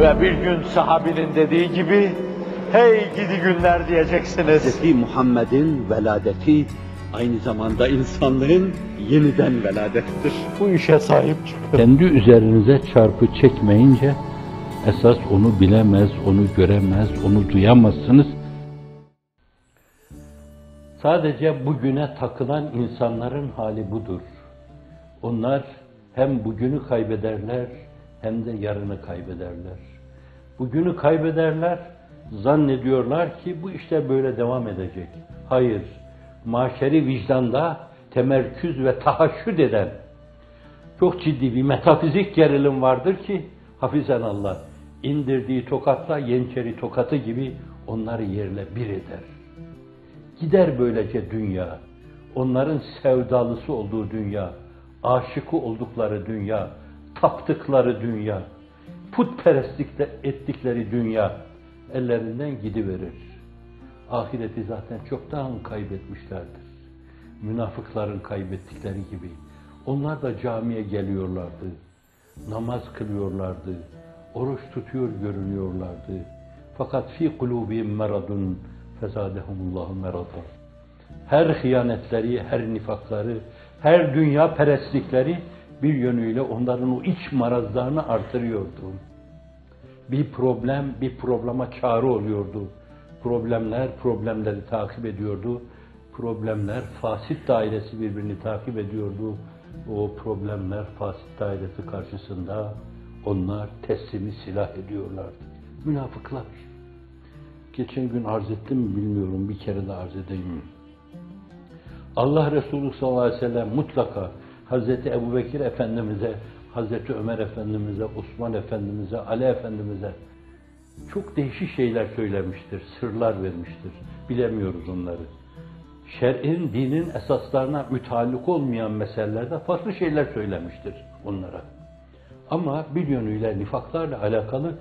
Ve bir gün sahabinin dediği gibi, hey gidi günler diyeceksiniz. Hz. Muhammed'in veladeti aynı zamanda insanlığın yeniden veladettir. Bu işe sahip çıkın. Kendi üzerinize çarpı çekmeyince esas onu bilemez, onu göremez, onu duyamazsınız. Sadece bugüne takılan insanların hali budur. Onlar hem bugünü kaybederler hem de yarını kaybederler. Bugünü kaybederler, zannediyorlar ki bu işte böyle devam edecek. Hayır, maşeri vicdanda temerküz ve tahaşşüd eden çok ciddi bir metafizik gerilim vardır ki hafizan Allah indirdiği tokatla yençeri tokatı gibi onları yerle bir eder. Gider böylece dünya. Onların sevdalısı olduğu dünya, aşıkı oldukları dünya, taptıkları dünya, putperestlikte ettikleri dünya ellerinden gidiverir. Ahireti zaten çoktan kaybetmişlerdir. Münafıkların kaybettikleri gibi. Onlar da camiye geliyorlardı. Namaz kılıyorlardı. Oruç tutuyor görünüyorlardı. Fakat fi kulubihim meradun fezadehumullahu merada. Her hıyanetleri, her nifakları, her dünya perestlikleri bir yönüyle onların o iç marazlarını artırıyordu. Bir problem, bir problema çağrı oluyordu. Problemler problemleri takip ediyordu. Problemler fasit dairesi birbirini takip ediyordu. O problemler fasit dairesi karşısında onlar teslimi silah ediyorlardı. Münafıklar. Geçen gün arz ettim mi bilmiyorum, bir kere de arz edeyim. Allah Resulü sallallahu aleyhi ve sellem mutlaka Hazreti Ebu Bekir Efendimiz'e, Hazreti Ömer Efendimiz'e, Osman Efendimiz'e, Ali Efendimiz'e çok değişik şeyler söylemiştir, sırlar vermiştir. Bilemiyoruz onları. Şer'in, dinin esaslarına müteallik olmayan meselelerde farklı şeyler söylemiştir onlara. Ama bir yönüyle nifaklarla alakalı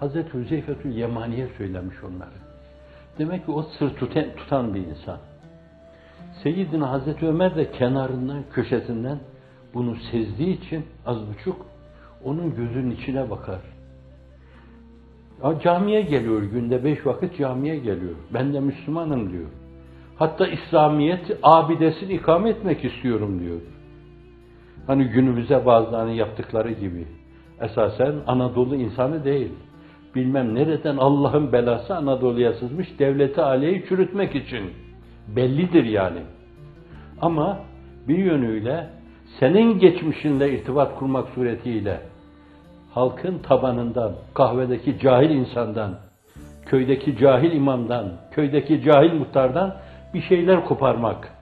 Hazreti Hüzeyfetül Yemani'ye söylemiş onları. Demek ki o sır tutan, tutan bir insan. Seyyidina Hazreti Ömer de kenarından, köşesinden bunu sezdiği için az buçuk onun gözünün içine bakar. Ya camiye geliyor, günde beş vakit camiye geliyor. Ben de Müslümanım diyor. Hatta İslamiyet abidesini ikame etmek istiyorum diyor. Hani günümüzde bazılarının yaptıkları gibi. Esasen Anadolu insanı değil. Bilmem nereden Allah'ın belası Anadolu'ya sızmış devleti aliyeyi çürütmek için. Bellidir yani. Ama bir yönüyle senin geçmişinle irtibat kurmak suretiyle halkın tabanından, kahvedeki cahil insandan, köydeki cahil imamdan, köydeki cahil muhtardan bir şeyler koparmak,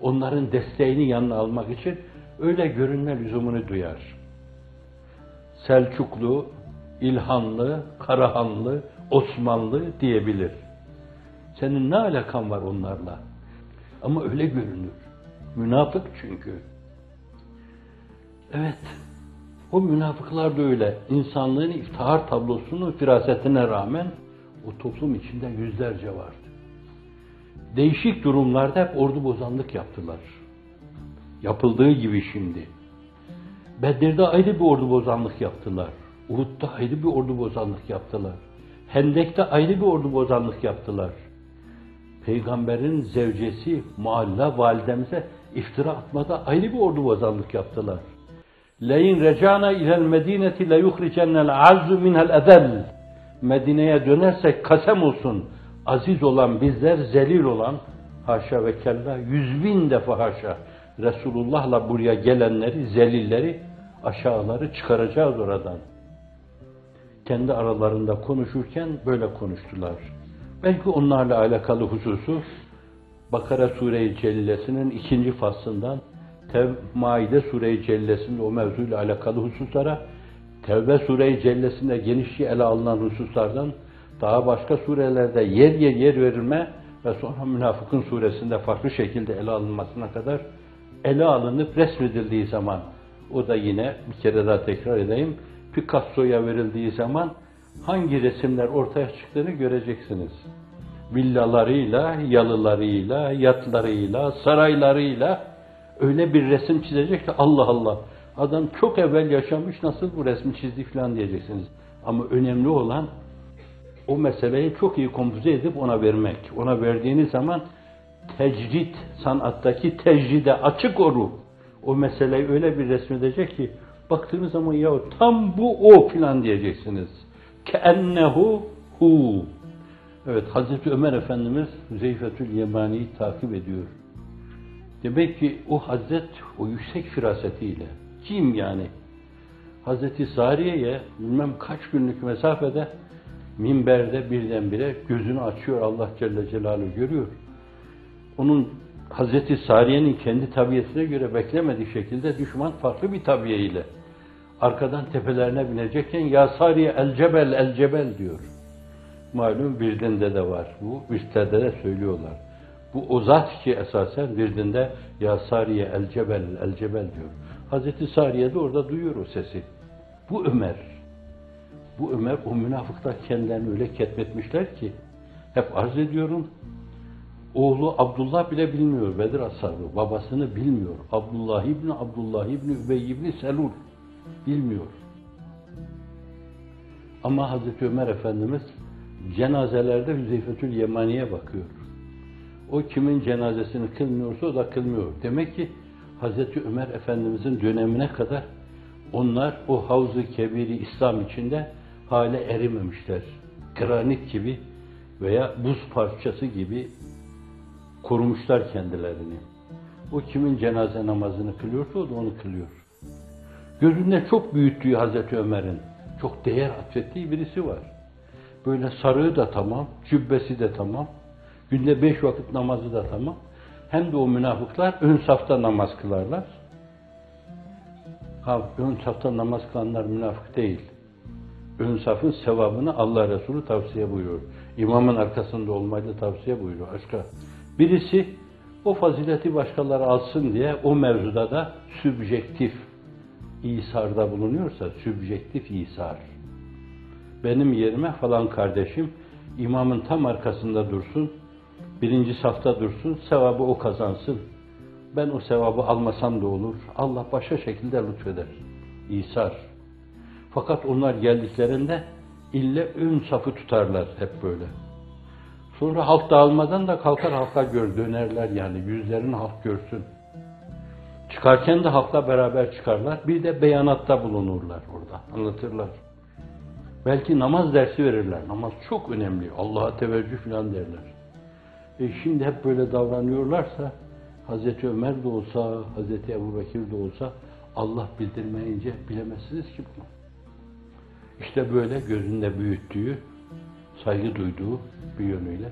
onların desteğini yanına almak için öyle görünme lüzumunu duyar. Selçuklu, İlhanlı, Karahanlı, Osmanlı diyebilir. Senin ne alakan var onlarla? Ama öyle görünür. Münafık çünkü. Evet, o münafıklar da öyle. İnsanlığın iftihar tablosunun firasetine rağmen o toplum içinde yüzlerce vardı. Değişik durumlarda hep ordu bozanlık yaptılar. Yapıldığı gibi şimdi. Bedir'de ayrı bir ordu bozanlık yaptılar. Uhud'da ayrı bir ordu bozanlık yaptılar. Hendek'te ayrı bir ordu bozanlık yaptılar. Peygamberin zevcesi Mualla validemize iftira atmada ayrı bir ordu bozanlık yaptılar. Leyin recana ilel medineti le yuhricennel azzu minel ezel. Medine'ye dönersek kasem olsun. Aziz olan bizler, zelil olan haşa ve kella yüz bin defa haşa. Resulullah'la buraya gelenleri, zelilleri, aşağıları çıkaracağız oradan. Kendi aralarında konuşurken böyle konuştular. Belki onlarla alakalı hususu Bakara Sure-i Celilesi'nin ikinci faslından Tev Maide Sure-i Cellesi'nde o mevzuyla alakalı hususlara, Tevbe Sure-i Cellesi'nde genişçe ele alınan hususlardan daha başka surelerde yer yer yer verilme ve sonra Münafıkın suresinde farklı şekilde ele alınmasına kadar ele alınıp resmedildiği zaman o da yine bir kere daha tekrar edeyim Picasso'ya verildiği zaman hangi resimler ortaya çıktığını göreceksiniz. Villalarıyla, yalılarıyla, yatlarıyla, saraylarıyla öyle bir resim çizecek ki Allah Allah. Adam çok evvel yaşamış nasıl bu resmi çizdi falan diyeceksiniz. Ama önemli olan o meseleyi çok iyi kompoze edip ona vermek. Ona verdiğiniz zaman tecrit, sanattaki tecride açık oru. O meseleyi öyle bir resmedecek ki baktığınız zaman ya tam bu o filan diyeceksiniz. Keennehu hu. Evet Hazreti Ömer Efendimiz Zeyfetül Yemani'yi takip ediyor. Demek ki o Hazret o yüksek firasetiyle kim yani? Hazreti Sariye'ye bilmem kaç günlük mesafede minberde birdenbire gözünü açıyor Allah Celle Celaluhu görüyor. Onun Hazreti Sariye'nin kendi tabiatine göre beklemediği şekilde düşman farklı bir tabiiyle arkadan tepelerine binecekken ya Sariye el cebel el cebel diyor. Malum Birdin'de de var bu, üstlerde de söylüyorlar. Bu o zat ki esasen Birdin'de ya Sariye el cebel el cebel diyor. Hazreti Sariye de orada duyuyor o sesi. Bu Ömer. Bu Ömer o münafıklar kendilerini öyle ketmetmişler ki hep arz ediyorum oğlu Abdullah bile bilmiyor Bedir ashabı. Babasını bilmiyor. Abdullah İbni Abdullah İbni Übey İbni Selul bilmiyor. Ama Hazreti Ömer Efendimiz cenazelerde Hüzeyfetül Yemani'ye bakıyor. O kimin cenazesini kılmıyorsa o da kılmıyor. Demek ki Hazreti Ömer Efendimizin dönemine kadar onlar o havzu kebiri İslam içinde hale erimemişler. Granit gibi veya buz parçası gibi korumuşlar kendilerini. O kimin cenaze namazını kılıyorsa o da onu kılıyor. Gözünde çok büyüttüğü Hazreti Ömer'in çok değer atfettiği birisi var. Böyle sarığı da tamam, cübbesi de tamam, günde beş vakit namazı da tamam. Hem de o münafıklar ön safta namaz kılarlar. Ha, ön safta namaz kılanlar münafık değil. Ön safın sevabını Allah Resulü tavsiye buyuruyor. İmamın arkasında olmayı da tavsiye buyuruyor. Başka. Birisi o fazileti başkaları alsın diye o mevzuda da sübjektif İsar'da bulunuyorsa sübjektif İsar. Benim yerime falan kardeşim imamın tam arkasında dursun, birinci safta dursun, sevabı o kazansın. Ben o sevabı almasam da olur. Allah başka şekilde lütfeder. İsar. Fakat onlar geldiklerinde ille ön safı tutarlar hep böyle. Sonra halk dağılmadan da kalkar halka gör, dönerler yani yüzlerini halk görsün. Çıkarken de halkla beraber çıkarlar. Bir de beyanatta bulunurlar orada. Anlatırlar. Belki namaz dersi verirler. Namaz çok önemli. Allah'a teveccüh falan derler. E şimdi hep böyle davranıyorlarsa Hazreti Ömer de olsa, Hazreti Ebu Bekir de olsa Allah bildirmeyince bilemezsiniz ki bunu. İşte böyle gözünde büyüttüğü, saygı duyduğu bir yönüyle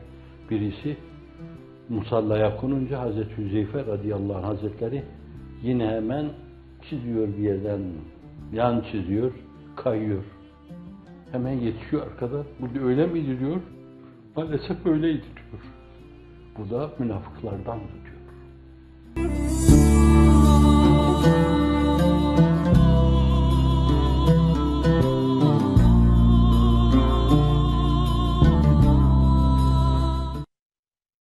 birisi musallaya konunca Hazreti Hüzeyfe radıyallahu anh hazretleri yine hemen çiziyor bir yerden yan çiziyor, kayıyor. Hemen yetişiyor arkada. Bu öyle miydi diyor. Maalesef öyleydi diyor. Bu da münafıklardan diyor.